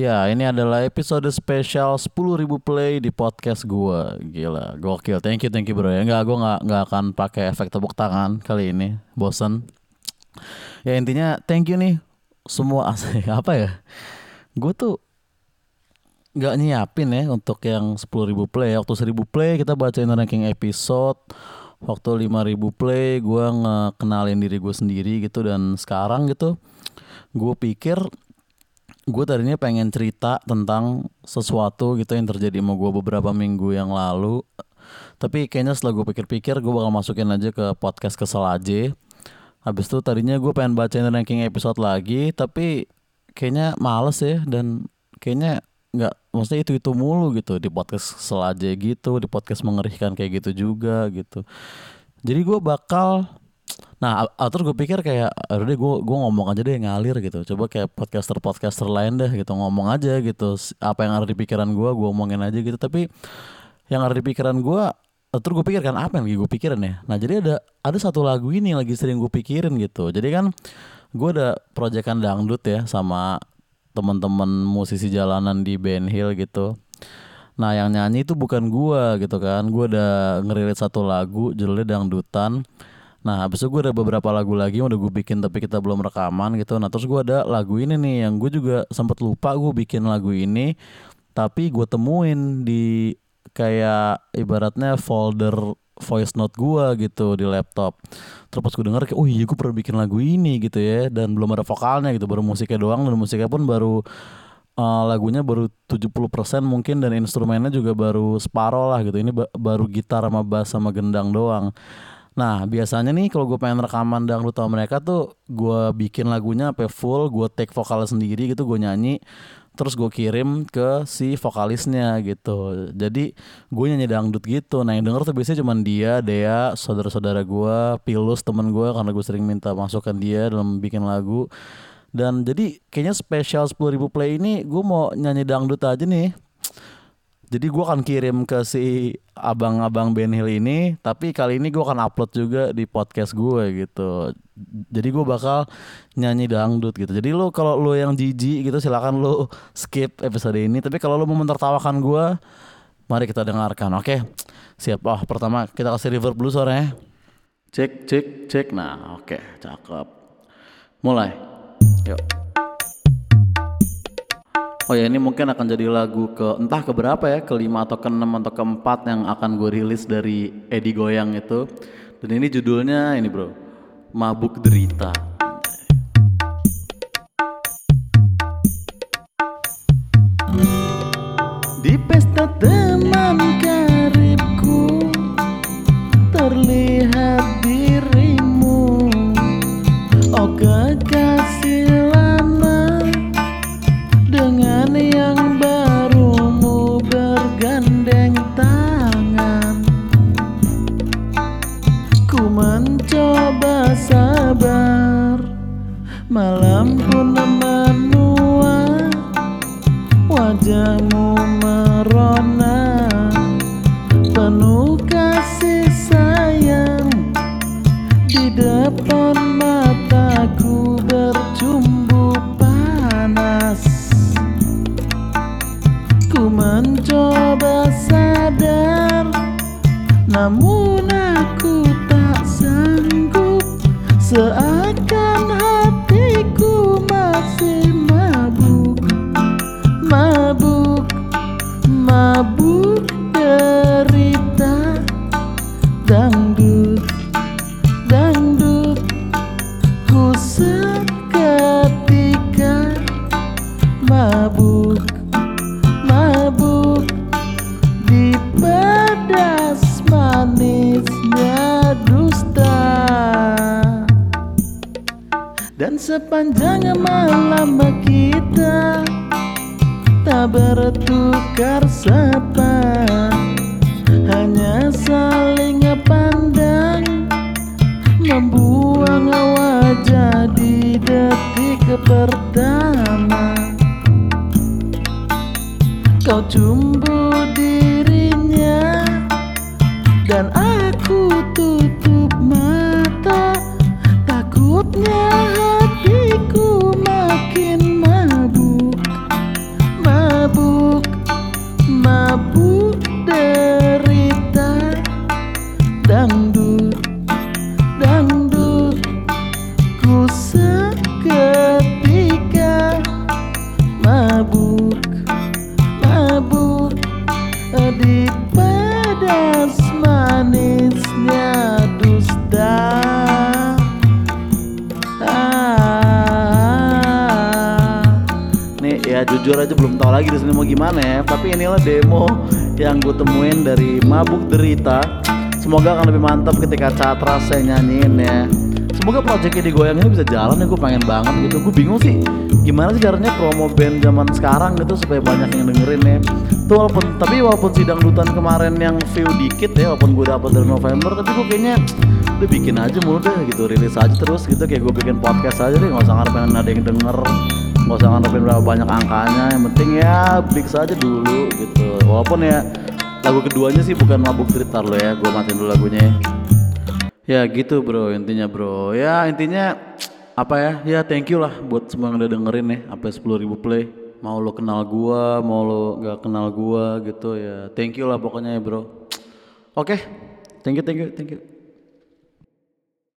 Ya, ini adalah episode spesial 10.000 play di podcast gua. Gila, gokil. Thank you, thank you bro ya. Enggak, gua nggak nggak akan pakai efek tepuk tangan kali ini. Bosen. Ya intinya thank you nih semua apa ya? Gue tuh nggak nyiapin ya untuk yang 10.000 play. Waktu 1.000 play kita bacain ranking episode. Waktu 5.000 play gue ngekenalin diri gue sendiri gitu dan sekarang gitu gue pikir gue tadinya pengen cerita tentang sesuatu gitu yang terjadi sama gue beberapa minggu yang lalu. Tapi kayaknya setelah gue pikir-pikir gue bakal masukin aja ke podcast kesel aja habis itu tadinya gue pengen bacain ranking episode lagi tapi kayaknya males ya dan kayaknya nggak maksudnya itu itu mulu gitu di podcast kesel aja gitu di podcast mengerikan kayak gitu juga gitu. Jadi gue bakal Nah, terus gue pikir kayak, udah gue gue ngomong aja deh ngalir gitu. Coba kayak podcaster podcaster lain deh gitu ngomong aja gitu. Apa yang ada di pikiran gue, gue omongin aja gitu. Tapi yang ada di pikiran gue, terus gue pikir kan apa yang lagi gue pikirin ya. Nah jadi ada ada satu lagu ini lagi sering gue pikirin gitu. Jadi kan gue ada proyekan dangdut ya sama teman-teman musisi jalanan di Ben Hill gitu. Nah yang nyanyi itu bukan gue gitu kan. Gue udah ngerilis satu lagu judulnya dangdutan. Nah habis itu gue ada beberapa lagu lagi yang udah gue bikin tapi kita belum rekaman gitu. Nah terus gue ada lagu ini nih yang gue juga sempat lupa gue bikin lagu ini Tapi gue temuin di kayak ibaratnya folder voice note gue gitu di laptop. Terus pas gue denger kayak oh iya gue pernah bikin lagu ini gitu ya. Dan belum ada vokalnya gitu baru musiknya doang. Dan musiknya pun baru uh, lagunya baru 70% mungkin dan instrumennya juga baru separoh lah gitu. Ini ba baru gitar sama bass sama gendang doang Nah biasanya nih kalau gue pengen rekaman dangdut sama mereka tuh gue bikin lagunya sampai full, gue take vokalnya sendiri gitu, gue nyanyi, terus gue kirim ke si vokalisnya gitu. Jadi gue nyanyi dangdut gitu. Nah yang denger tuh biasanya cuma dia, Dea, saudara-saudara gue, Pilus temen gue karena gue sering minta masukan dia dalam bikin lagu. Dan jadi kayaknya spesial 10.000 play ini gue mau nyanyi dangdut aja nih jadi gue akan kirim ke si abang-abang Ben Hill ini, tapi kali ini gue akan upload juga di podcast gue gitu. Jadi gue bakal nyanyi dangdut gitu. Jadi lo kalau lo yang jijik gitu silakan lo skip episode ini. Tapi kalau lo mau menertawakan gue, mari kita dengarkan. Oke, siap. Oh pertama kita kasih reverb dulu suaranya. Cek, cek, cek. Nah, oke, cakep. Mulai. Yuk. Oh ya ini mungkin akan jadi lagu ke entah ke berapa ya, kelima atau keenam atau keempat yang akan gue rilis dari Edi Goyang itu. Dan ini judulnya ini bro, Mabuk Derita. Malam pun menua Wajahmu merona. Penuh kasih sayang Di depan mataku bercumbu panas. Ku mencoba sadar Namun aku tak sanggup sepanjang malam kita Tak bertukar sapa. Hanya saling pandang Membuang wajah di detik pertama. Kau cumbu jujur aja belum tahu lagi di sini mau gimana ya. Tapi inilah demo yang gue temuin dari Mabuk Derita. Semoga akan lebih mantap ketika Catra saya nyanyiin ya. Semoga proyeknya digoyang ini bisa jalan ya gue pengen banget gitu. Gue bingung sih gimana sih caranya promo band zaman sekarang gitu supaya banyak yang dengerin ya. Tuh walaupun tapi walaupun sidang dutan kemarin yang view dikit ya walaupun gue dapat dari November tapi gue kayaknya udah bikin aja mulu deh gitu rilis aja terus gitu. Kayak gue bikin podcast aja deh nggak usah ngarepin ada yang denger nggak usah ngarepin berapa banyak angkanya yang penting ya big saja dulu gitu. Walaupun ya lagu keduanya sih bukan mabuk cerita lo ya gue matiin dulu lagunya ya. ya gitu bro intinya bro. Ya intinya apa ya ya thank you lah buat semua yang udah dengerin ya sampai sepuluh ribu play. Mau lo kenal gua mau lo gak kenal gua gitu ya. Thank you lah pokoknya ya bro. Oke thank you thank you thank you